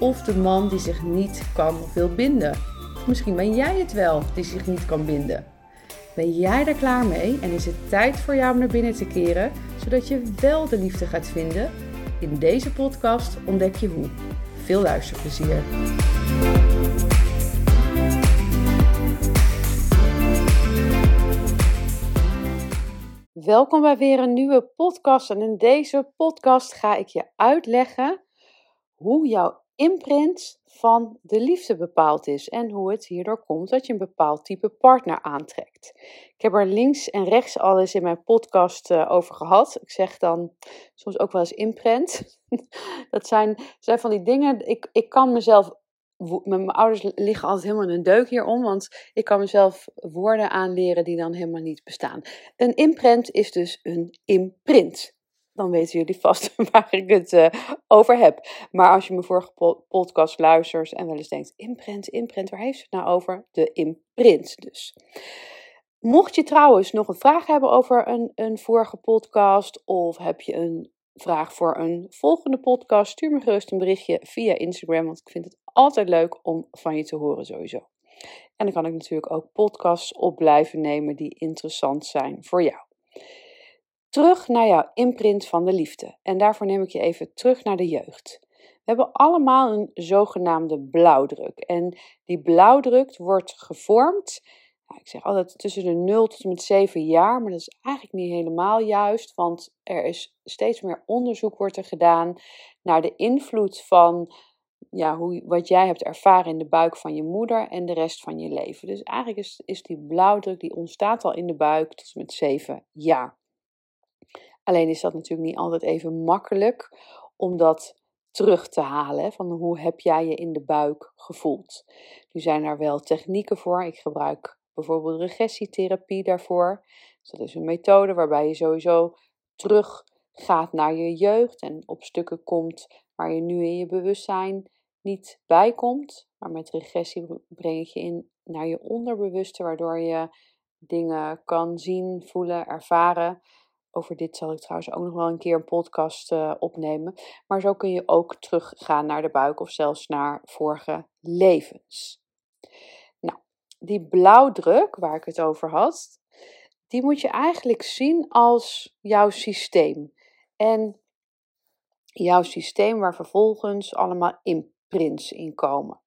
of de man die zich niet kan of wil binden. Misschien ben jij het wel die zich niet kan binden. Ben jij daar klaar mee en is het tijd voor jou om naar binnen te keren, zodat je wel de liefde gaat vinden? In deze podcast ontdek je hoe. Veel luisterplezier. Welkom bij weer een nieuwe podcast. En in deze podcast ga ik je uitleggen hoe jouw imprint van de liefde bepaald is en hoe het hierdoor komt dat je een bepaald type partner aantrekt. Ik heb er links en rechts alles in mijn podcast uh, over gehad. Ik zeg dan soms ook wel eens imprint. dat zijn, zijn van die dingen, ik, ik kan mezelf mijn ouders liggen altijd helemaal in een deuk hierom, want ik kan mezelf woorden aanleren die dan helemaal niet bestaan. Een imprint is dus een imprint dan weten jullie vast waar ik het uh, over heb. Maar als je mijn vorige podcast luistert en wel eens denkt: imprint, imprint, waar heeft ze het nou over? De imprint dus. Mocht je trouwens nog een vraag hebben over een, een vorige podcast, of heb je een vraag voor een volgende podcast, stuur me gerust een berichtje via Instagram, want ik vind het altijd leuk om van je te horen sowieso. En dan kan ik natuurlijk ook podcasts op blijven nemen die interessant zijn voor jou. Terug naar jouw imprint van de liefde. En daarvoor neem ik je even terug naar de jeugd. We hebben allemaal een zogenaamde blauwdruk. En die blauwdruk wordt gevormd, ik zeg altijd tussen de 0 tot en met 7 jaar, maar dat is eigenlijk niet helemaal juist, want er is steeds meer onderzoek wordt er gedaan naar de invloed van ja, hoe, wat jij hebt ervaren in de buik van je moeder en de rest van je leven. Dus eigenlijk is, is die blauwdruk, die ontstaat al in de buik tot en met 7 jaar. Alleen is dat natuurlijk niet altijd even makkelijk om dat terug te halen. Van hoe heb jij je in de buik gevoeld? Nu zijn er wel technieken voor. Ik gebruik bijvoorbeeld regressietherapie daarvoor. Dus dat is een methode waarbij je sowieso terug gaat naar je jeugd en op stukken komt waar je nu in je bewustzijn niet bij komt. Maar met regressie breng ik je in naar je onderbewuste, waardoor je dingen kan zien, voelen, ervaren over dit zal ik trouwens ook nog wel een keer een podcast uh, opnemen. Maar zo kun je ook teruggaan naar de buik of zelfs naar vorige levens. Nou, die blauwdruk waar ik het over had, die moet je eigenlijk zien als jouw systeem. En jouw systeem waar vervolgens allemaal imprints in komen.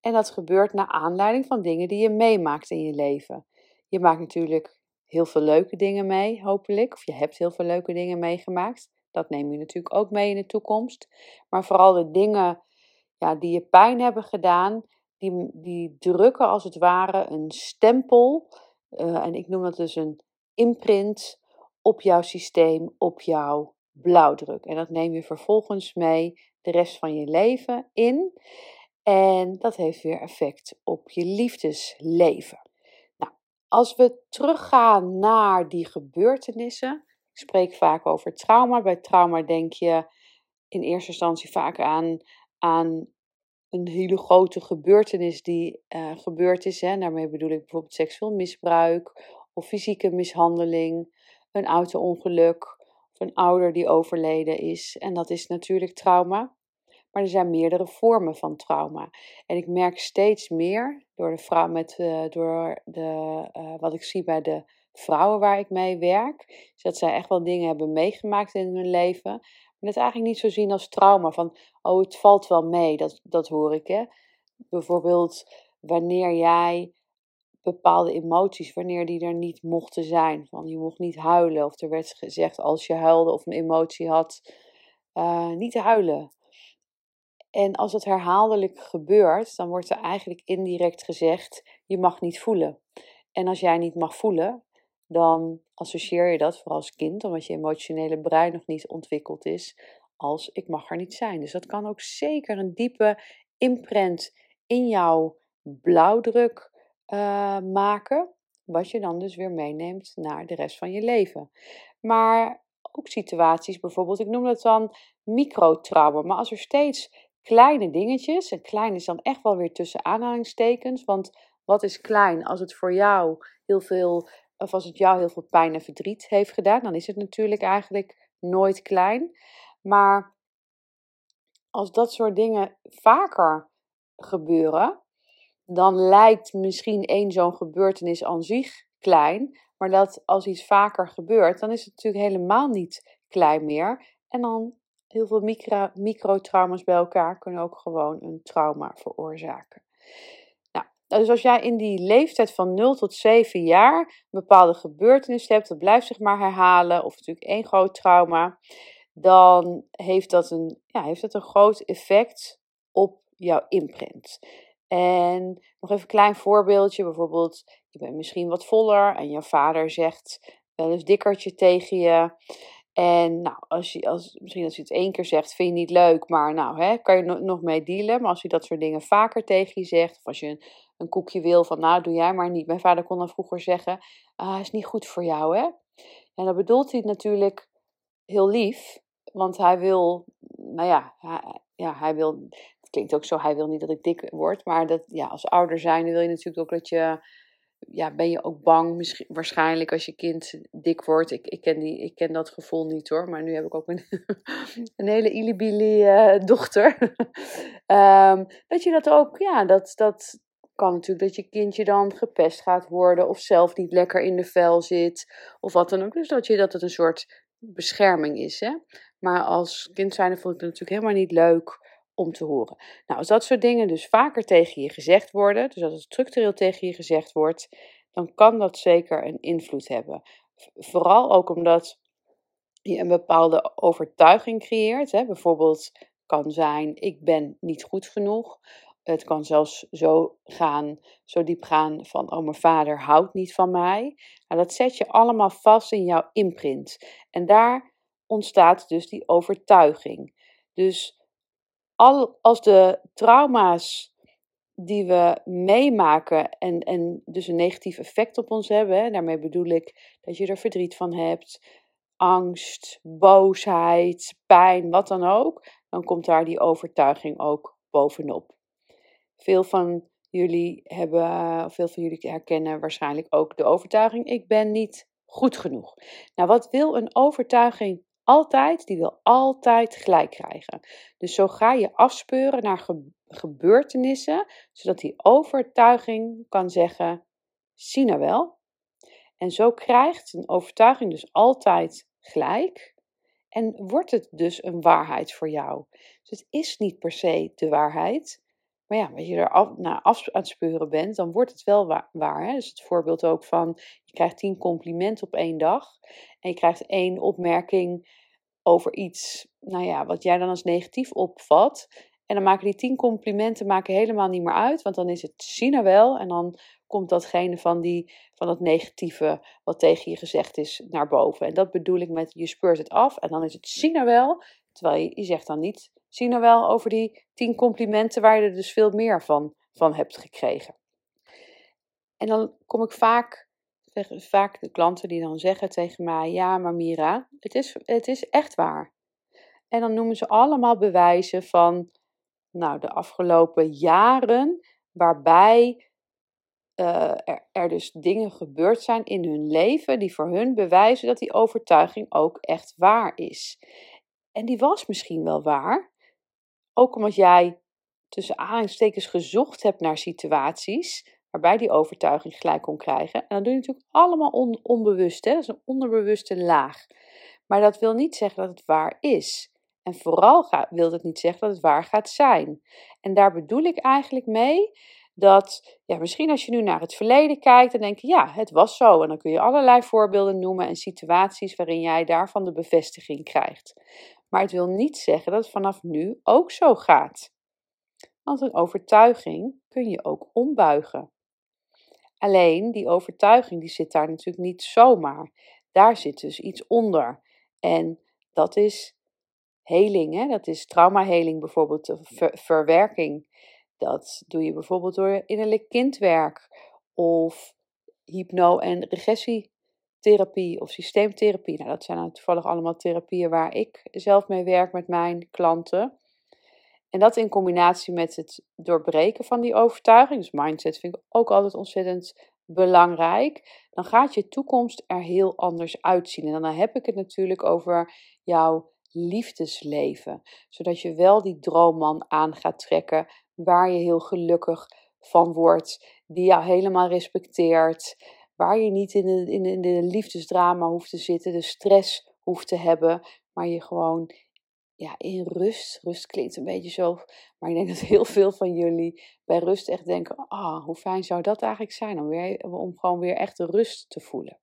En dat gebeurt naar aanleiding van dingen die je meemaakt in je leven. Je maakt natuurlijk heel veel leuke dingen mee, hopelijk. Of je hebt heel veel leuke dingen meegemaakt. Dat neem je natuurlijk ook mee in de toekomst. Maar vooral de dingen ja, die je pijn hebben gedaan, die, die drukken als het ware een stempel. Uh, en ik noem dat dus een imprint op jouw systeem, op jouw blauwdruk. En dat neem je vervolgens mee de rest van je leven in. En dat heeft weer effect op je liefdesleven. Als we teruggaan naar die gebeurtenissen, ik spreek vaak over trauma. Bij trauma denk je in eerste instantie vaak aan, aan een hele grote gebeurtenis die uh, gebeurd is. Hè. Daarmee bedoel ik bijvoorbeeld seksueel misbruik of fysieke mishandeling, een auto-ongeluk of een ouder die overleden is. En dat is natuurlijk trauma. Maar er zijn meerdere vormen van trauma. En ik merk steeds meer door, de vrouw met, uh, door de, uh, wat ik zie bij de vrouwen waar ik mee werk, is dat zij echt wel dingen hebben meegemaakt in hun leven. Maar het eigenlijk niet zo zien als trauma. Van, oh, het valt wel mee, dat, dat hoor ik. Hè? Bijvoorbeeld wanneer jij bepaalde emoties, wanneer die er niet mochten zijn. Van, je mocht niet huilen. Of er werd gezegd als je huilde of een emotie had, uh, niet huilen. En als het herhaaldelijk gebeurt, dan wordt er eigenlijk indirect gezegd: je mag niet voelen. En als jij niet mag voelen, dan associeer je dat, vooral als kind, omdat je emotionele brein nog niet ontwikkeld is, als ik mag er niet zijn. Dus dat kan ook zeker een diepe imprint in jouw blauwdruk uh, maken, wat je dan dus weer meeneemt naar de rest van je leven. Maar ook situaties, bijvoorbeeld, ik noem dat dan microtrauma, maar als er steeds kleine dingetjes, en klein is dan echt wel weer tussen aanhalingstekens, want wat is klein als het voor jou heel veel, of als het jou heel veel pijn en verdriet heeft gedaan, dan is het natuurlijk eigenlijk nooit klein. Maar als dat soort dingen vaker gebeuren, dan lijkt misschien één zo'n gebeurtenis aan zich klein. Maar dat als iets vaker gebeurt, dan is het natuurlijk helemaal niet klein meer. En dan heel veel micro, microtrauma's bij elkaar kunnen ook gewoon een trauma veroorzaken. Nou, dus als jij in die leeftijd van 0 tot 7 jaar een bepaalde gebeurtenis hebt, dat blijft zich maar herhalen, of natuurlijk één groot trauma, dan heeft dat een, ja, heeft dat een groot effect op jouw imprint. En nog even een klein voorbeeldje. Bijvoorbeeld, je bent misschien wat voller en je vader zegt wel eens dikkertje tegen je. En nou, als je, als, misschien als je het één keer zegt, vind je niet leuk, maar nou, hè, kan je nog mee dealen. Maar als je dat soort dingen vaker tegen je zegt, of als je een, een koekje wil van, nou, doe jij maar niet. Mijn vader kon dan vroeger zeggen, ah, is niet goed voor jou, hè. En dan bedoelt hij natuurlijk heel lief, want hij wil, nou ja, hij, ja, hij wil klinkt ook zo, hij wil niet dat ik dik word. Maar dat, ja, als ouder zijn wil je natuurlijk ook dat je, ja, ben je ook bang, misschien, waarschijnlijk als je kind dik wordt. Ik, ik, ken die, ik ken dat gevoel niet hoor, maar nu heb ik ook een, een hele ilibili uh, dochter. um, dat je dat ook, ja, dat, dat kan natuurlijk dat je kindje dan gepest gaat worden of zelf niet lekker in de vel zit of wat dan ook. Dus dat, je, dat het een soort bescherming is. Hè? Maar als kind zijn vond ik het natuurlijk helemaal niet leuk om te horen. Nou, als dat soort dingen dus vaker tegen je gezegd worden, dus als het structureel tegen je gezegd wordt, dan kan dat zeker een invloed hebben. Vooral ook omdat je een bepaalde overtuiging creëert. Hè? Bijvoorbeeld kan zijn, ik ben niet goed genoeg. Het kan zelfs zo gaan, zo diep gaan van, oh mijn vader houdt niet van mij. Nou, dat zet je allemaal vast in jouw imprint. En daar ontstaat dus die overtuiging. Dus al, als de trauma's die we meemaken en, en dus een negatief effect op ons hebben, daarmee bedoel ik dat je er verdriet van hebt, angst, boosheid, pijn, wat dan ook, dan komt daar die overtuiging ook bovenop. Veel van jullie hebben, veel van jullie herkennen waarschijnlijk ook de overtuiging: ik ben niet goed genoeg. Nou, wat wil een overtuiging altijd, die wil altijd gelijk krijgen. Dus zo ga je afspeuren naar gebeurtenissen, zodat die overtuiging kan zeggen: zie nou wel. En zo krijgt een overtuiging dus altijd gelijk. En wordt het dus een waarheid voor jou. Dus het is niet per se de waarheid. Maar ja, als je er af, af aan het speuren bent, dan wordt het wel waar. hè? Dus het voorbeeld ook van, je krijgt tien complimenten op één dag. En je krijgt één opmerking over iets, nou ja, wat jij dan als negatief opvat. En dan maken die tien complimenten maken helemaal niet meer uit, want dan is het nou wel. En dan komt datgene van, die, van dat negatieve wat tegen je gezegd is naar boven. En dat bedoel ik met je speurt het af en dan is het nou wel. Terwijl je, je zegt dan niet zie nou wel over die tien complimenten waar je er dus veel meer van, van hebt gekregen. En dan kom ik vaak vaak de klanten die dan zeggen tegen mij: Ja, maar Mira, het is, het is echt waar. En dan noemen ze allemaal bewijzen van nou, de afgelopen jaren waarbij er, er, dus dingen gebeurd zijn in hun leven die voor hun bewijzen dat die overtuiging ook echt waar is. En die was misschien wel waar, ook omdat jij tussen aanhalingstekens gezocht hebt naar situaties waarbij die overtuiging gelijk kon krijgen. En dat doe je natuurlijk allemaal onbewust, hè? dat is een onderbewuste laag. Maar dat wil niet zeggen dat het waar is. En vooral wil het niet zeggen dat het waar gaat zijn. En daar bedoel ik eigenlijk mee dat, ja, misschien als je nu naar het verleden kijkt, dan denk je, ja, het was zo. En dan kun je allerlei voorbeelden noemen en situaties waarin jij daarvan de bevestiging krijgt. Maar het wil niet zeggen dat het vanaf nu ook zo gaat. Want een overtuiging kun je ook ombuigen. Alleen die overtuiging die zit daar natuurlijk niet zomaar. Daar zit dus iets onder. En dat is heling, hè? dat is traumaheling bijvoorbeeld, of verwerking. Dat doe je bijvoorbeeld door innerlijk kindwerk of hypno- en regressietherapie of systeemtherapie. Nou, dat zijn nou toevallig allemaal therapieën waar ik zelf mee werk met mijn klanten. En dat in combinatie met het doorbreken van die overtuiging, dus mindset vind ik ook altijd ontzettend belangrijk, dan gaat je toekomst er heel anders uitzien. En dan heb ik het natuurlijk over jouw liefdesleven, zodat je wel die droomman aan gaat trekken waar je heel gelukkig van wordt, die jou helemaal respecteert, waar je niet in de, in de, de liefdesdrama hoeft te zitten, de stress hoeft te hebben, maar je gewoon ja, in rust. Rust klinkt een beetje zo, maar ik denk dat heel veel van jullie bij rust echt denken: ah, hoe fijn zou dat eigenlijk zijn om, weer, om gewoon weer echt de rust te voelen.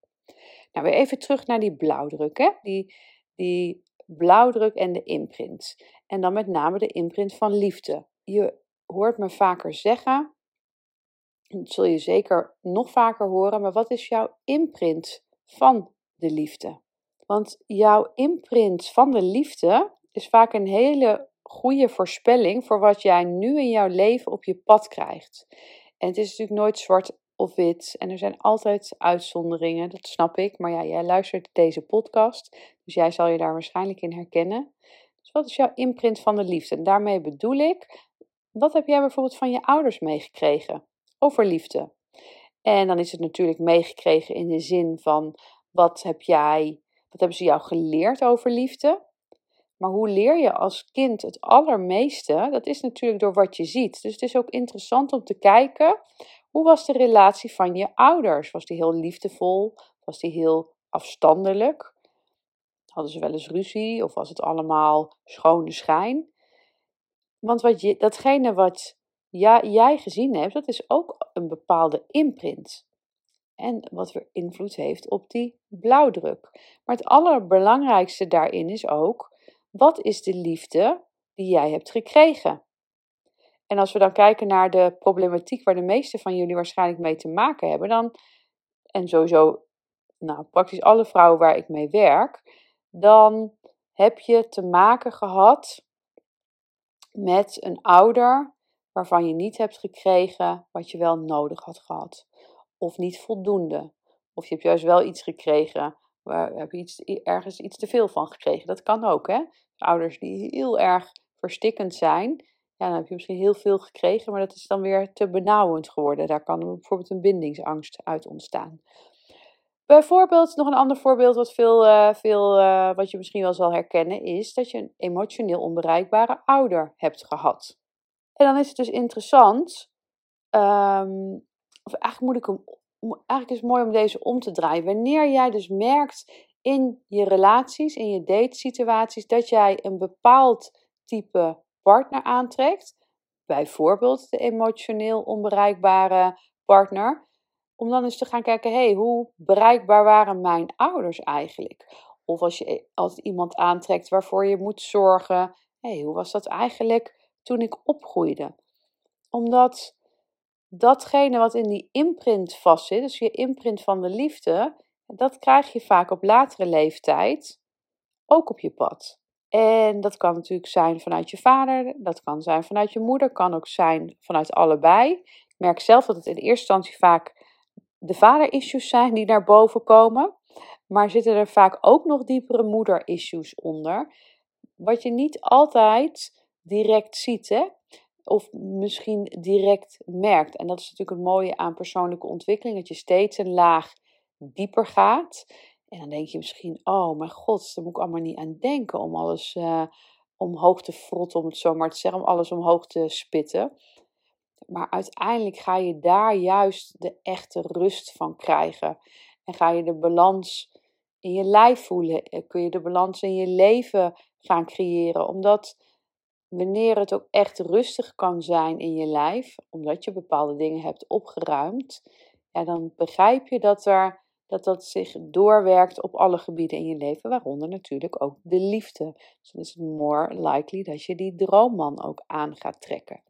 Nou, weer even terug naar die blauwdruk, hè? Die, die blauwdruk en de imprint. En dan met name de imprint van liefde. Je hoort me vaker zeggen, dat zul je zeker nog vaker horen, maar wat is jouw imprint van de liefde? Want jouw imprint van de liefde is vaak een hele goede voorspelling voor wat jij nu in jouw leven op je pad krijgt. En het is natuurlijk nooit zwart of wit. En er zijn altijd uitzonderingen, dat snap ik. Maar ja, jij luistert deze podcast, dus jij zal je daar waarschijnlijk in herkennen. Dus wat is jouw imprint van de liefde? En daarmee bedoel ik, wat heb jij bijvoorbeeld van je ouders meegekregen over liefde? En dan is het natuurlijk meegekregen in de zin van, wat heb jij, wat hebben ze jou geleerd over liefde? Maar hoe leer je als kind het allermeeste? Dat is natuurlijk door wat je ziet. Dus het is ook interessant om te kijken hoe was de relatie van je ouders? Was die heel liefdevol? Was die heel afstandelijk? Hadden ze wel eens ruzie of was het allemaal schone schijn? Want wat je, datgene wat jij gezien hebt, dat is ook een bepaalde imprint. En wat weer invloed heeft op die blauwdruk. Maar het allerbelangrijkste daarin is ook wat is de liefde die jij hebt gekregen? En als we dan kijken naar de problematiek waar de meeste van jullie waarschijnlijk mee te maken hebben, dan, en sowieso nou, praktisch alle vrouwen waar ik mee werk, dan heb je te maken gehad met een ouder waarvan je niet hebt gekregen wat je wel nodig had gehad. Of niet voldoende. Of je hebt juist wel iets gekregen waar heb je iets, ergens iets te veel van gekregen. Dat kan ook, hè? Ouders die heel erg verstikkend zijn, ja, dan heb je misschien heel veel gekregen, maar dat is dan weer te benauwend geworden. Daar kan bijvoorbeeld een bindingsangst uit ontstaan. Bijvoorbeeld, nog een ander voorbeeld wat, veel, uh, veel, uh, wat je misschien wel zal herkennen, is dat je een emotioneel onbereikbare ouder hebt gehad. En dan is het dus interessant, um, of eigenlijk moet ik eigenlijk is het mooi om deze om te draaien. Wanneer jij dus merkt in je relaties, in je datesituaties, dat jij een bepaald type partner aantrekt, bijvoorbeeld de emotioneel onbereikbare partner, om dan eens te gaan kijken, hey, hoe bereikbaar waren mijn ouders eigenlijk? Of als je altijd iemand aantrekt waarvoor je moet zorgen, hey, hoe was dat eigenlijk toen ik opgroeide? Omdat datgene wat in die imprint vastzit, dus je imprint van de liefde, dat krijg je vaak op latere leeftijd ook op je pad. En dat kan natuurlijk zijn vanuit je vader, dat kan zijn vanuit je moeder, kan ook zijn vanuit allebei. Ik merk zelf dat het in eerste instantie vaak de vader-issues zijn die naar boven komen. Maar zitten er vaak ook nog diepere moeder-issues onder. Wat je niet altijd direct ziet. Hè? of misschien direct merkt. En dat is natuurlijk het mooie aan persoonlijke ontwikkeling, dat je steeds een laag dieper gaat. En dan denk je misschien, oh mijn god, daar moet ik allemaal niet aan denken om alles uh, omhoog te frotten, om het zo maar te zeggen, om alles omhoog te spitten. Maar uiteindelijk ga je daar juist de echte rust van krijgen. En ga je de balans in je lijf voelen. Eh, kun je de balans in je leven gaan creëren. Omdat wanneer het ook echt rustig kan zijn in je lijf, omdat je bepaalde dingen hebt opgeruimd, ja, dan begrijp je dat, er, dat dat zich doorwerkt op alle gebieden in je leven, waaronder natuurlijk ook de liefde. Dus dan is het more likely dat je die droomman ook aan gaat trekken.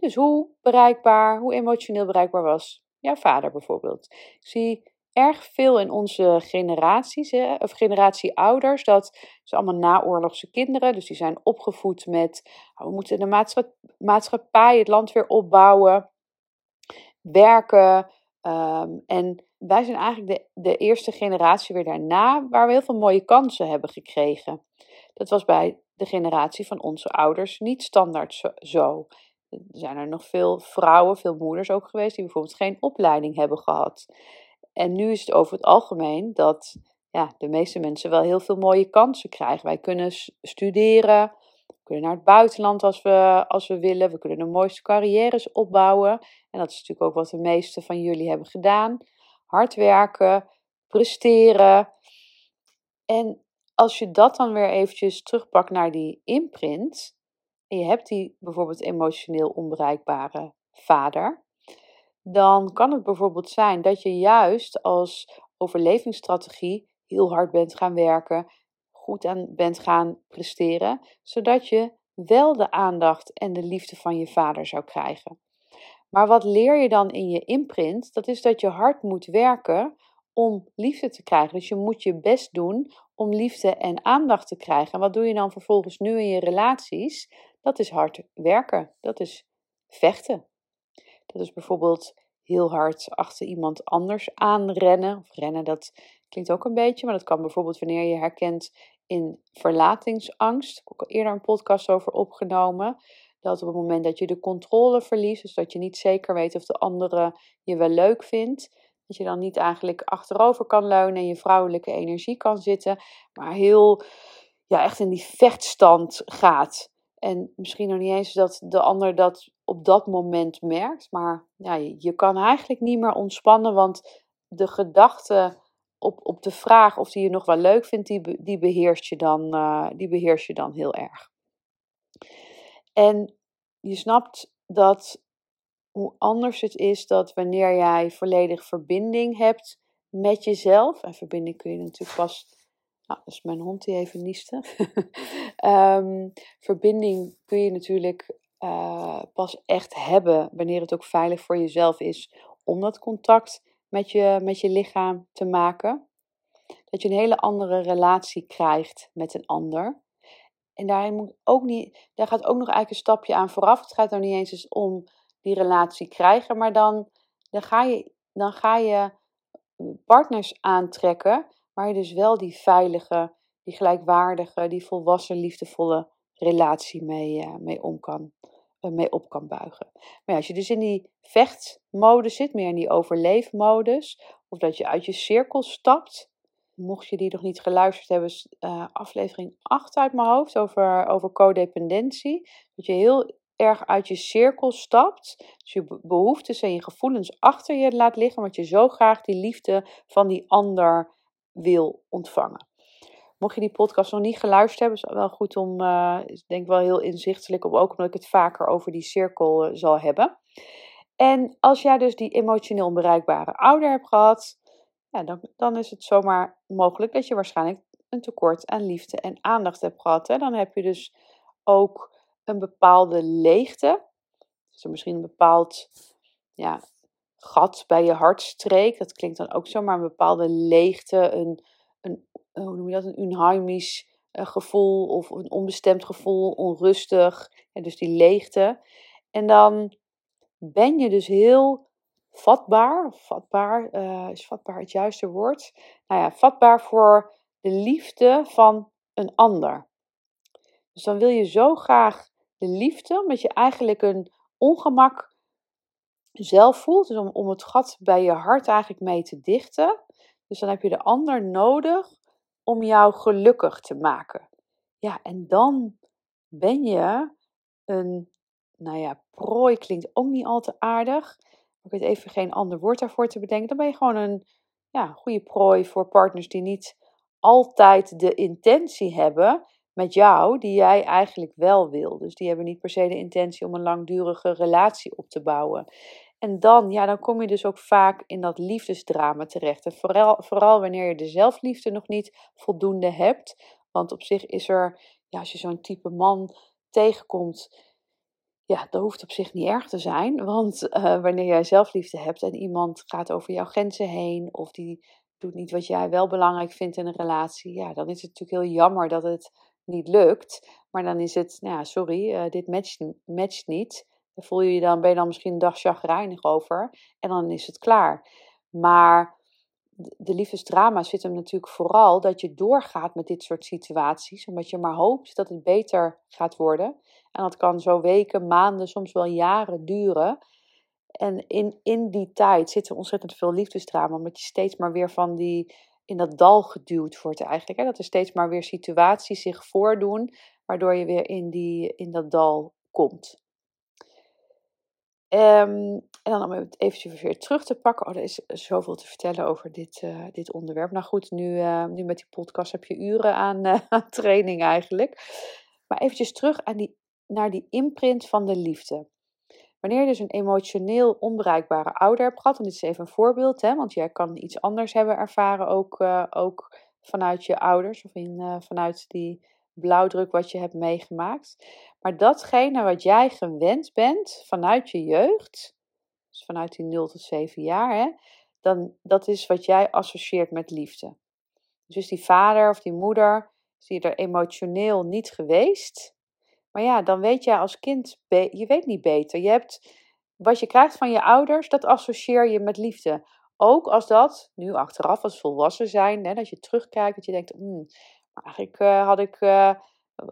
Dus hoe bereikbaar, hoe emotioneel bereikbaar was jouw vader bijvoorbeeld? Ik zie erg veel in onze generaties, of generatie ouders. Dat zijn allemaal naoorlogse kinderen, dus die zijn opgevoed met oh, we moeten de maatschappij, het land weer opbouwen, werken. Ehm, en wij zijn eigenlijk de, de eerste generatie weer daarna waar we heel veel mooie kansen hebben gekregen. Dat was bij de generatie van onze ouders niet standaard zo. Zijn er nog veel vrouwen, veel moeders ook geweest die bijvoorbeeld geen opleiding hebben gehad. En nu is het over het algemeen dat ja, de meeste mensen wel heel veel mooie kansen krijgen. Wij kunnen studeren, kunnen naar het buitenland als we, als we willen, we kunnen de mooiste carrières opbouwen. En dat is natuurlijk ook wat de meeste van jullie hebben gedaan. Hard werken, presteren. En als je dat dan weer eventjes terugpakt naar die imprint, en je hebt die bijvoorbeeld emotioneel onbereikbare vader, dan kan het bijvoorbeeld zijn dat je juist als overlevingsstrategie heel hard bent gaan werken, goed aan bent gaan presteren, zodat je wel de aandacht en de liefde van je vader zou krijgen. Maar wat leer je dan in je imprint? Dat is dat je hard moet werken om liefde te krijgen. Dus je moet je best doen om liefde en aandacht te krijgen. En wat doe je dan vervolgens nu in je relaties? Dat is hard werken. Dat is vechten. Dat is bijvoorbeeld heel hard achter iemand anders aanrennen. Of rennen, dat klinkt ook een beetje, maar dat kan bijvoorbeeld wanneer je herkent in verlatingsangst. Ik heb ook al eerder een podcast over opgenomen. Dat op het moment dat je de controle verliest, dus dat je niet zeker weet of de andere je wel leuk vindt, dat je dan niet eigenlijk achterover kan leunen en je vrouwelijke energie kan zitten, maar heel, ja, echt in die vechtstand gaat. En misschien nog niet eens dat de ander dat op dat moment merkt, maar ja, je, kan eigenlijk niet meer ontspannen, want de gedachte op, op de vraag of hij je nog wel leuk vindt, die, die, beheerst je dan, uh, die beheerst je dan heel erg. En je snapt dat hoe anders het is dat wanneer jij volledig verbinding hebt met jezelf. En verbinding kun je natuurlijk pas. Nou, dat is mijn hond die even nieste. Ehm, verbinding kun je natuurlijk uh, pas echt hebben wanneer het ook veilig voor jezelf is om dat contact met je, met je lichaam te maken. Dat je een hele andere relatie krijgt met een ander. En daarin moet ook niet, daar gaat ook nog eigenlijk een stapje aan vooraf. Het gaat nou niet eens om die relatie krijgen, maar dan, dan, ga je, dan ga je partners aantrekken waar je dus wel die veilige, die gelijkwaardige, die volwassen, liefdevolle relatie mee, uh, mee om kan eh, mee op kan buigen. Maar als je dus in die vechtmodus zit, meer in die overleefmodus, of dat je uit je cirkel stapt, mocht je die nog niet geluisterd hebben, uh, aflevering 8 uit mijn hoofd over, over codependentie. Dat je heel erg uit je cirkel stapt, dus je behoeftes en je gevoelens achter je laat liggen, omdat je zo graag die liefde van die ander wil ontvangen. Mocht je die podcast nog niet geluisterd hebben, is het wel goed om, ik denk wel heel inzichtelijk, ook omdat ik het vaker over die cirkel uh, zal hebben. En als jij dus die emotioneel onbereikbare ouder hebt gehad, ja, dan, dan is het zomaar mogelijk dat je waarschijnlijk een tekort aan liefde en aandacht hebt gehad. Hè? Dan heb je dus ook een bepaalde leegte. Dus misschien een bepaald ja, gat bij je hartstreek. Dat klinkt dan ook zomaar een bepaalde leegte, een, een hoe noem je dat, een unheimisch uh, gevoel of een onbestemd gevoel, onrustig. En dus die leegte. En dan ben je dus heel vatbaar, vatbaar, uh, is vatbaar het juiste woord? Nou ja, vatbaar voor de liefde van een ander. Dus dan wil je zo graag de liefde, omdat je eigenlijk een ongemak zelf voelt. Dus om, om het gat bij je hart eigenlijk mee te dichten. Dus dan heb je de ander nodig om jou gelukkig te maken. Ja, en dan ben je een, nou ja, prooi klinkt ook niet al te aardig. Ik weet even geen ander woord daarvoor te bedenken. Dan ben je gewoon een ja, goede prooi voor partners die niet altijd de intentie hebben met jou die jij eigenlijk wel wil. Dus die hebben niet per se de intentie om een langdurige relatie op te bouwen. En dan, ja, dan kom je dus ook vaak in dat liefdesdrama terecht. En vooral, vooral wanneer je de zelfliefde nog niet voldoende hebt. Want op zich is er, ja, als je zo'n type man tegenkomt, ja, dat hoeft op zich niet erg te zijn. Want uh, wanneer jij zelfliefde hebt en iemand gaat over jouw grenzen heen, of die doet niet wat jij wel belangrijk vindt in een relatie, ja, dan is het natuurlijk heel jammer dat het niet lukt. Maar dan is het, nou ja, sorry, uh, dit matcht, matcht niet. Dan voel je je dan, ben je dan misschien een dag chagrijnig over. En dan is het klaar. Maar de liefdesdrama zit hem natuurlijk vooral dat je doorgaat met dit soort situaties, omdat je maar hoopt dat het beter gaat worden. En dat kan zo weken, maanden, soms wel jaren duren. En in, in die tijd zit er ontzettend veel liefdesdrama, omdat je steeds maar weer van die, in dat dal geduwd wordt eigenlijk. Hè? Dat er steeds maar weer situaties zich voordoen, waardoor je weer in, die, in dat dal komt. Um, en dan om het eventjes weer terug te pakken. Oh, er is zoveel te vertellen over dit, uh, dit onderwerp. Nou goed, nu, uh, nu met die podcast heb je uren aan, uh, aan training eigenlijk. Maar eventjes terug aan die, naar die imprint van de liefde. Wanneer je dus een emotioneel onbereikbare ouder hebt gehad, en dit is even een voorbeeld, hè, want jij kan iets anders hebben ervaren, ook, ook vanuit je ouders of in, vanuit die blauwdruk wat je hebt meegemaakt. Maar datgene wat jij gewend bent vanuit je jeugd, dus vanuit die 0 tot 7 jaar, hè, dan dat is wat jij associeert met liefde. Dus die vader of die moeder, is die er emotioneel niet geweest. Maar ja, dan weet jij als kind, je weet niet beter. Je hebt, wat je krijgt van je ouders, dat associeer je met liefde. Ook als dat, nu achteraf als volwassen zijn, hè, dat je terugkijkt, dat je denkt, mm, eigenlijk uh, had ik, uh,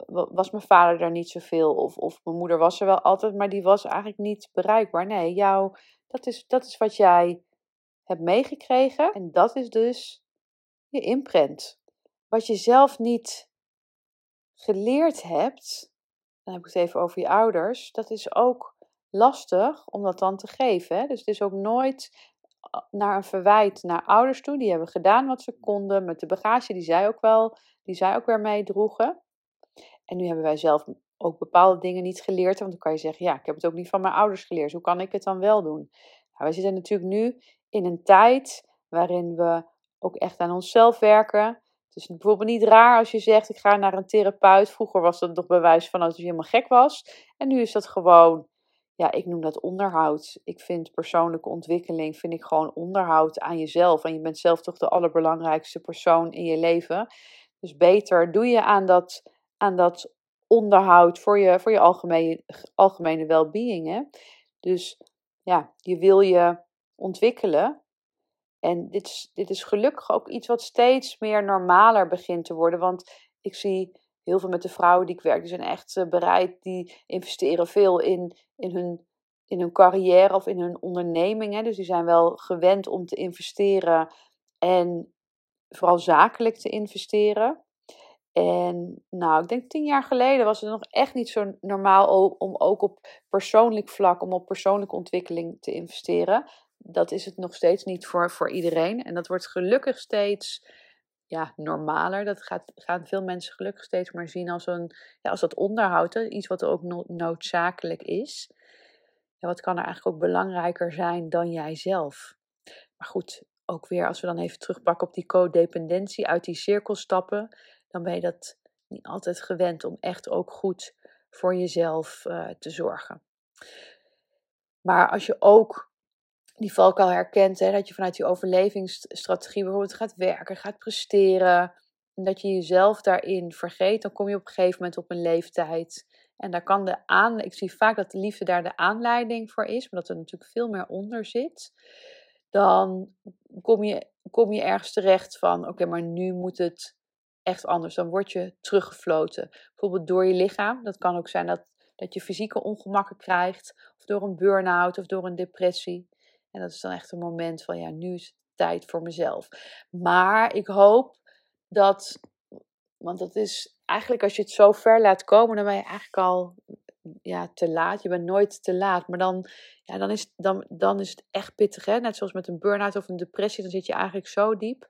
was mijn vader daar niet zoveel. Of, of mijn moeder was er wel altijd, maar die was eigenlijk niet bereikbaar. Nee, jou, dat, is, dat is wat jij hebt meegekregen. En dat is dus je imprint. Wat je zelf niet geleerd hebt, dan heb ik het even over je ouders, dat is ook lastig om dat dan te geven. Hè? Dus het is ook nooit eh, naar een verwijt naar ouders toe. Die hebben gedaan wat ze konden met de bagage die zij ook wel, die zij ook weer meedroegen. En nu hebben wij zelf ook bepaalde dingen niet geleerd. Want dan kan je zeggen, ja, ik heb het ook niet van mijn ouders geleerd. Hoe kan ik het dan wel doen? Nou, we zitten natuurlijk nu in een tijd waarin we ook echt aan onszelf werken. Het is bijvoorbeeld niet raar als je zegt, ik ga naar een therapeut. Vroeger was dat nog bewijs van dat je helemaal gek was. En nu is dat gewoon, ja, ik noem dat onderhoud. Ik vind persoonlijke ontwikkeling, vind ik gewoon onderhoud aan jezelf. En je bent zelf toch de allerbelangrijkste persoon in je leven. Dus beter doe je aan dat aan dat onderhoud voor je, voor je algemene, algemene well-being. Dus ja, je wil je ontwikkelen. En dit is, dit is gelukkig ook iets wat steeds meer normaler begint te worden. Want ik zie heel veel met de vrouwen die ik werk, die zijn echt eh, bereid, die investeren veel in, in, hun, in hun carrière of in hun onderneming. Hè. Dus die zijn wel gewend om te investeren en vooral zakelijk te investeren. En nou, ik denk tien jaar geleden was het nog echt niet zo normaal om ook op persoonlijk vlak, om op persoonlijke ontwikkeling te investeren. Dat is het nog steeds niet voor, voor iedereen. En dat wordt gelukkig steeds ja, normaler. Dat gaat, gaan veel mensen gelukkig steeds maar zien als, een, ja, als dat onderhoud. Iets wat ook noodzakelijk is. Wat kan er eigenlijk ook belangrijker zijn dan jijzelf? Maar goed, ook weer als we dan even terugpakken op die codependentie, uit die cirkel stappen dan ben je dat niet altijd gewend om echt ook goed voor jezelf uh, te zorgen. Maar als je ook die valkuil herkent, hè, dat je vanuit die overlevingsstrategie bijvoorbeeld gaat werken, gaat presteren, en dat je jezelf daarin vergeet, dan kom je op een gegeven moment op een leeftijd. En daar kan de aan, ik zie vaak dat de liefde daar de aanleiding voor is, maar dat er natuurlijk veel meer onder zit. Dan kom je, kom je ergens terecht van: oké, maar nu moet het echt anders. Dan word je teruggefloten. Bijvoorbeeld door je lichaam. Dat kan ook zijn dat, dat je fysieke ongemakken krijgt. Of door een burn-out of door een depressie. En dat is dan echt een moment van ja, nu is het tijd voor mezelf. Maar ik hoop dat, want dat is eigenlijk als je het zo ver laat komen, dan ben je eigenlijk al ja, te laat. Je bent nooit te laat. Maar dan, ja, dan, is, dan, dan is het echt pittig. Hè? Net zoals met een burn-out of een depressie. Dan zit je eigenlijk zo diep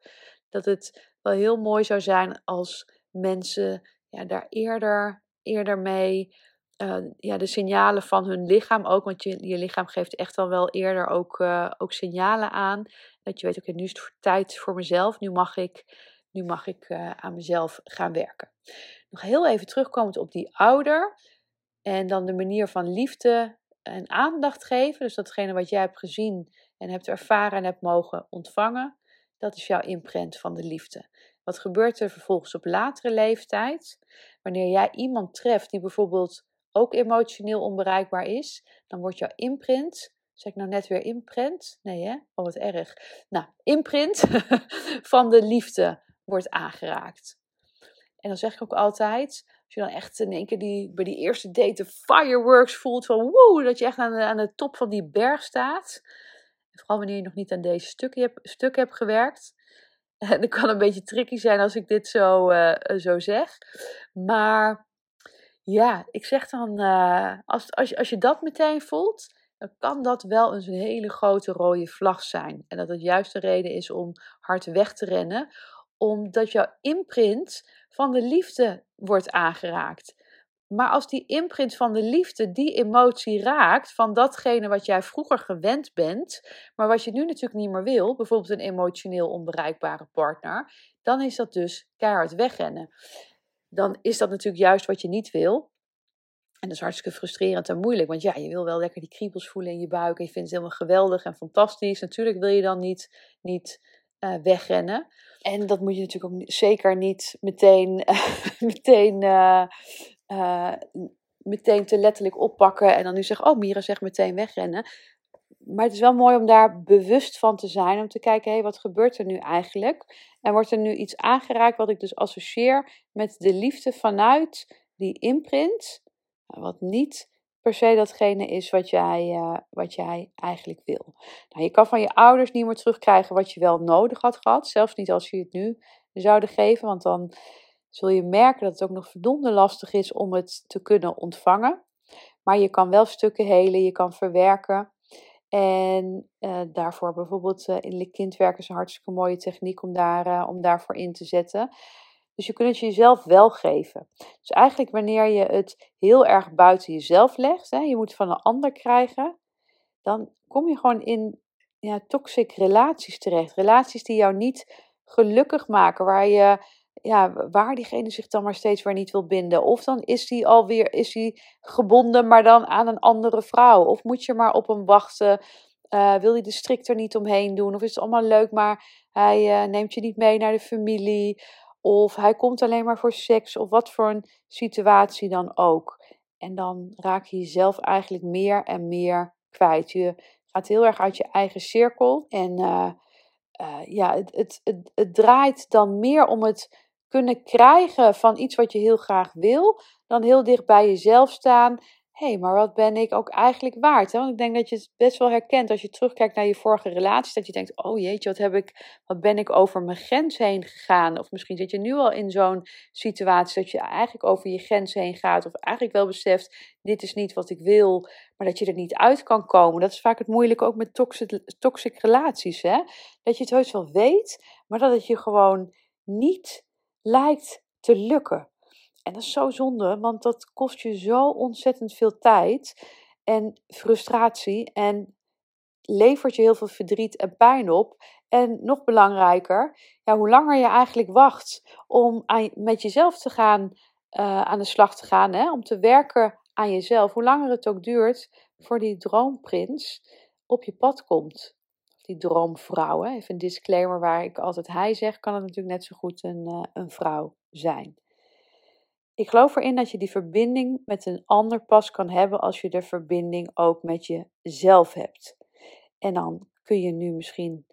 dat het wel heel mooi zou zijn als mensen ja, daar eerder, eerder mee. Uh, ja, de signalen van hun lichaam ook. Want je, je lichaam geeft echt al wel eerder ook, uh, ook signalen aan. Dat je weet, oké, nu is het tijd voor mezelf. Nu mag ik, nu mag ik uh, aan mezelf gaan werken. Nog heel even terugkomend op die ouder. En dan de manier van liefde en aandacht geven, dus datgene wat jij hebt gezien en hebt ervaren en hebt mogen ontvangen, dat is jouw imprint van de liefde. Wat gebeurt er vervolgens op latere leeftijd? Wanneer jij iemand treft die bijvoorbeeld ook emotioneel onbereikbaar is, dan wordt jouw imprint, zeg ik nou net weer imprint? Nee hè? Oh wat erg. Nou, imprint van de liefde wordt aangeraakt. En dan zeg ik ook altijd, als je dan echt in één keer die, bij die eerste date de fireworks voelt van woe, dat je echt aan de, aan de top van die berg staat. Vooral wanneer je nog niet aan deze stukken hebt, stuk hebt gewerkt. En dat kan een beetje tricky zijn als ik dit zo, uh, zo zeg. Maar ja, ik zeg dan, uh, als, als, je, als je dat meteen voelt, dan kan dat wel eens een hele grote rode vlag zijn. En dat het juist de reden is om hard weg te rennen, omdat jouw imprint van de liefde wordt aangeraakt. Maar als die imprint van de liefde die emotie raakt van datgene wat jij vroeger gewend bent, maar wat je nu natuurlijk niet meer wil, bijvoorbeeld een emotioneel onbereikbare partner, dan is dat dus keihard wegrennen. Dan is dat natuurlijk juist wat je niet wil. En dat is hartstikke frustrerend en moeilijk, want ja, je wil wel lekker die kriebels voelen in je buik en je vindt het helemaal geweldig en fantastisch. Natuurlijk wil je dan niet, niet uh, wegrennen. En dat moet je natuurlijk ook zeker niet meteen, meteen uh, uh, meteen te letterlijk oppakken en dan nu zeggen, oh Mira zegt meteen wegrennen. Maar het is wel mooi om daar bewust van te zijn, om te kijken, hé, hey, wat gebeurt er nu eigenlijk? En wordt er nu iets aangeraakt wat ik dus associeer met de liefde vanuit die imprint, wat niet datgene is wat jij, uh, wat jij eigenlijk wil. Nou, je kan van je ouders niet meer terugkrijgen wat je wel nodig had gehad, zelfs niet als je het nu zouden geven, want dan zul je merken dat het ook nog verdomde lastig is om het te kunnen ontvangen. Maar je kan wel stukken helen, je kan verwerken. En uh, daarvoor bijvoorbeeld uh, innerlijk kindwerk is een hartstikke mooie techniek om, daar, om daarvoor in te zetten. Dus je kunt het jezelf wel geven. Dus eigenlijk wanneer je het heel erg buiten jezelf legt, hè, je moet van een ander krijgen, dan kom je gewoon in ja, toxic relaties terecht. Relaties die jou niet gelukkig maken, waar je ja, waar diegene zich dan maar steeds weer niet wil binden. Of dan is hij alweer is hij gebonden, maar dan aan een andere vrouw. Of moet je maar op hem wachten. Uh, wil hij de strik er niet omheen doen? Of is het allemaal leuk, maar hij uh, neemt je niet mee naar de familie? Of hij komt alleen maar voor seks? Of wat voor een situatie dan ook. En dan raak je jezelf eigenlijk meer en meer kwijt. Je gaat heel erg uit je eigen cirkel. En uh, ja, het, het, het, het draait dan meer om het kunnen krijgen van iets wat je heel graag wil, dan heel dicht bij jezelf staan. Hé, hey, maar wat ben ik ook eigenlijk waard? Hè? Want ik denk dat je het best wel herkent als je terugkijkt naar je vorige relaties. Dat je denkt, oh jeetje, wat, heb ik, wat ben ik over mijn grens heen gegaan? Of misschien zit je nu al in zo'n situatie dat je eigenlijk over je grens heen gaat. Of eigenlijk wel beseft, dit is niet wat ik wil. Maar dat je er niet uit kan komen. Dat is vaak het moeilijke ook met toxic, relaties. Hè? Dat je het heus wel weet, maar dat het je gewoon niet lijkt te lukken. En dat is zo zonde, want dat kost je zo ontzettend veel tijd en frustratie en levert je heel veel verdriet en pijn op. En nog belangrijker, ja, hoe langer je eigenlijk wacht om met jezelf te gaan, uh, aan de slag te gaan, hè, om te werken aan jezelf, hoe langer het ook duurt voor die droomprins op je pad komt die droomvrouw. Hè? Even een disclaimer waar ik altijd hij zeg, kan het natuurlijk net zo goed een, uh, een vrouw zijn. Ik geloof erin dat je die verbinding met een ander pas kan hebben als je de verbinding ook met jezelf hebt. En dan kun je nu misschien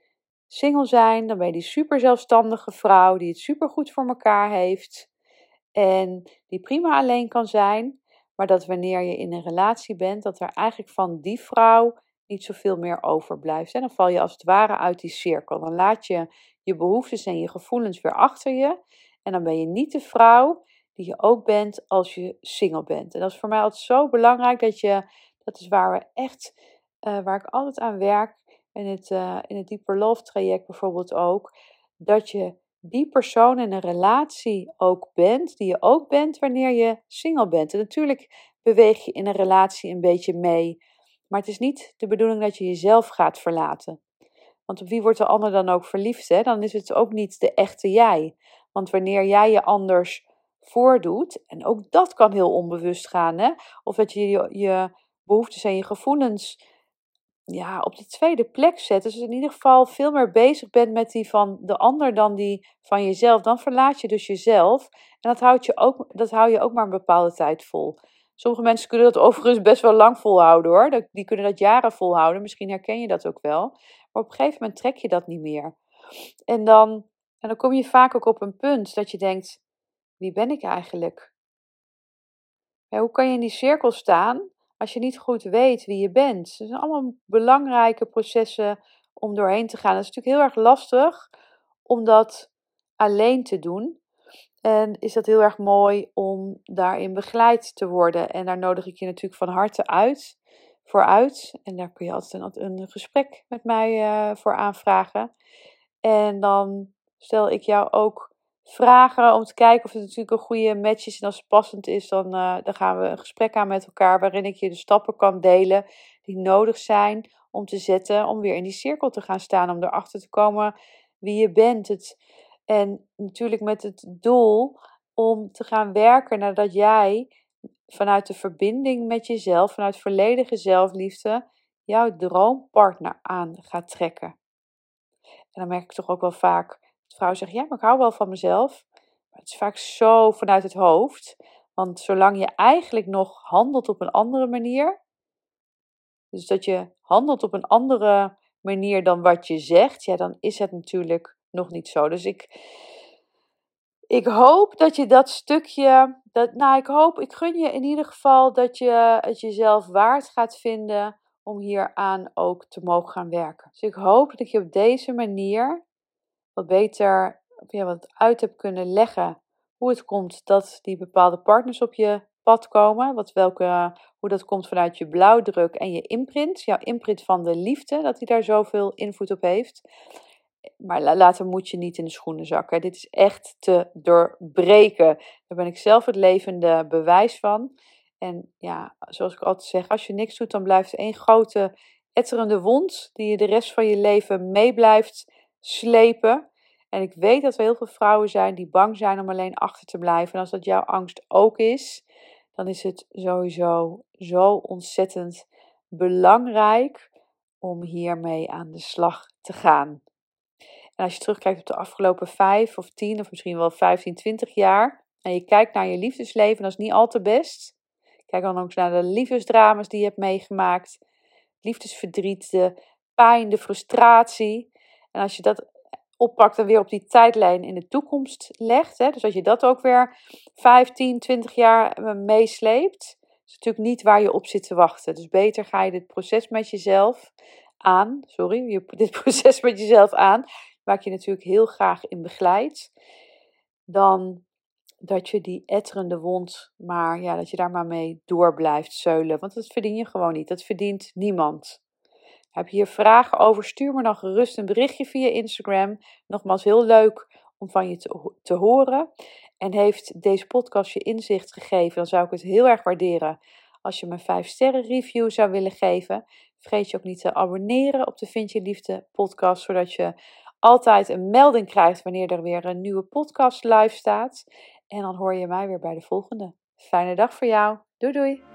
single zijn, dan ben je die super zelfstandige vrouw die het super goed voor elkaar heeft en die prima alleen kan zijn, maar dat wanneer je in een relatie bent, dat er eigenlijk van die vrouw niet zoveel meer overblijft. En dan val je als het ware uit die cirkel. Dan laat je je behoeftes en je gevoelens weer achter je. En dan ben je niet de vrouw die je ook bent als je single bent. En dat is voor mij altijd zo belangrijk dat je, dat is waar we echt, uh, waar ik altijd aan werk, in het, uh, in het Deeper Love traject bijvoorbeeld ook, dat je die persoon in een relatie ook bent, die je ook bent wanneer je single bent. En natuurlijk beweeg je in een relatie een beetje mee maar het is niet de bedoeling dat je jezelf gaat verlaten. Want op wie wordt de ander dan ook verliefd? Hè? Dan is het ook niet de echte jij. Want wanneer jij je anders voordoet. En ook dat kan heel onbewust gaan. Hè? Of dat je, je behoeftes en je gevoelens ja, op de tweede plek zet. Dus in ieder geval veel meer bezig bent met die van de ander dan die van jezelf. Dan verlaat je dus jezelf. En dat, houdt je ook, dat hou je ook maar een bepaalde tijd vol. Sommige mensen kunnen dat overigens best wel lang volhouden hoor. Die kunnen dat jaren volhouden. Misschien herken je dat ook wel. Maar op een gegeven moment trek je dat niet meer. En dan, en dan kom je vaak ook op een punt dat je denkt: wie ben ik eigenlijk? Hoe kan je in die cirkel staan als je niet goed weet wie je bent? Het zijn allemaal belangrijke processen om doorheen te gaan. Dat is natuurlijk heel erg lastig om dat alleen te doen. En is dat heel erg mooi om daarin begeleid te worden. En daar nodig ik je natuurlijk van harte uit, voor uit. En daar kun je altijd een, gesprek met mij uh, voor aanvragen. En dan stel ik jou ook vragen om te kijken of het natuurlijk een goede match is. En als het passend is, dan, uh, dan gaan we een gesprek aan met elkaar waarin ik je de stappen kan delen die nodig zijn om te zetten, om weer in die cirkel te gaan staan, om erachter te komen wie je bent. Het, en natuurlijk met het doel om te gaan werken nadat jij vanuit de verbinding met jezelf, vanuit volledige zelfliefde, jouw droompartner aan gaat trekken. En dan merk ik toch ook wel vaak dat vrouwen zeggen: Ja, maar ik hou wel van mezelf. Maar het is vaak zo vanuit het hoofd. Want zolang je eigenlijk nog handelt op een andere manier, dus dat je handelt op een andere manier dan wat je zegt, ja, dan is het natuurlijk nog niet zo. Dus ik, ik hoop dat je dat stukje, dat, nou, ik hoop, ik gun je in ieder geval dat je het jezelf waard gaat vinden om hieraan ook te mogen gaan werken. Dus ik hoop dat je op deze manier wat beter ja, wat uit heb kunnen leggen hoe het komt dat die bepaalde partners op je pad komen. Wat, welke, hoe dat komt vanuit je blauwdruk en je imprint. Jouw imprint van de liefde, dat hij daar zoveel invloed op heeft. Maar later moet je niet in de schoenen zakken. Dit is echt te doorbreken. Daar ben ik zelf het levende bewijs van. En ja, zoals ik altijd zeg, als je niks doet, dan blijft één grote etterende wond die je de rest van je leven mee blijft slepen. En ik weet dat er heel veel vrouwen zijn die bang zijn om alleen achter te blijven. En als dat jouw angst ook is, dan is het sowieso zo ontzettend belangrijk om hiermee aan de slag te gaan. En als je terugkijkt op de afgelopen vijf of tien of misschien wel 15, 20 jaar. En je kijkt naar je liefdesleven, dat is niet al te best. Kijk dan ook naar de liefdesdramas die je hebt meegemaakt. Liefdesverdriet, de pijn, de frustratie. En als je dat oppakt en weer op die tijdlijn in de toekomst legt. Hè, dus als je dat ook weer 15, 20 jaar eh, meesleept. is natuurlijk niet waar je op zit te wachten. Dus beter ga je dit proces met jezelf aan. Sorry, je, dit proces met jezelf aan waar je natuurlijk heel graag in begeleid, dan dat je die etterende wond, maar ja, dat je daar maar mee door blijft zeulen. Want dat verdien je gewoon niet. Dat verdient niemand. Heb je hier vragen over? Stuur me dan gerust een berichtje via Instagram. Nogmaals, heel leuk om van je te, te horen. En heeft deze podcast je inzicht gegeven, dan zou ik het heel erg waarderen als je me 5 sterren review zou willen geven. Vergeet je ook niet te abonneren op de Vind Je Liefde podcast, zodat je altijd een melding krijgt wanneer er weer een nieuwe podcast live staat. En dan hoor je mij weer bij de volgende. Fijne dag voor jou. Doei doei.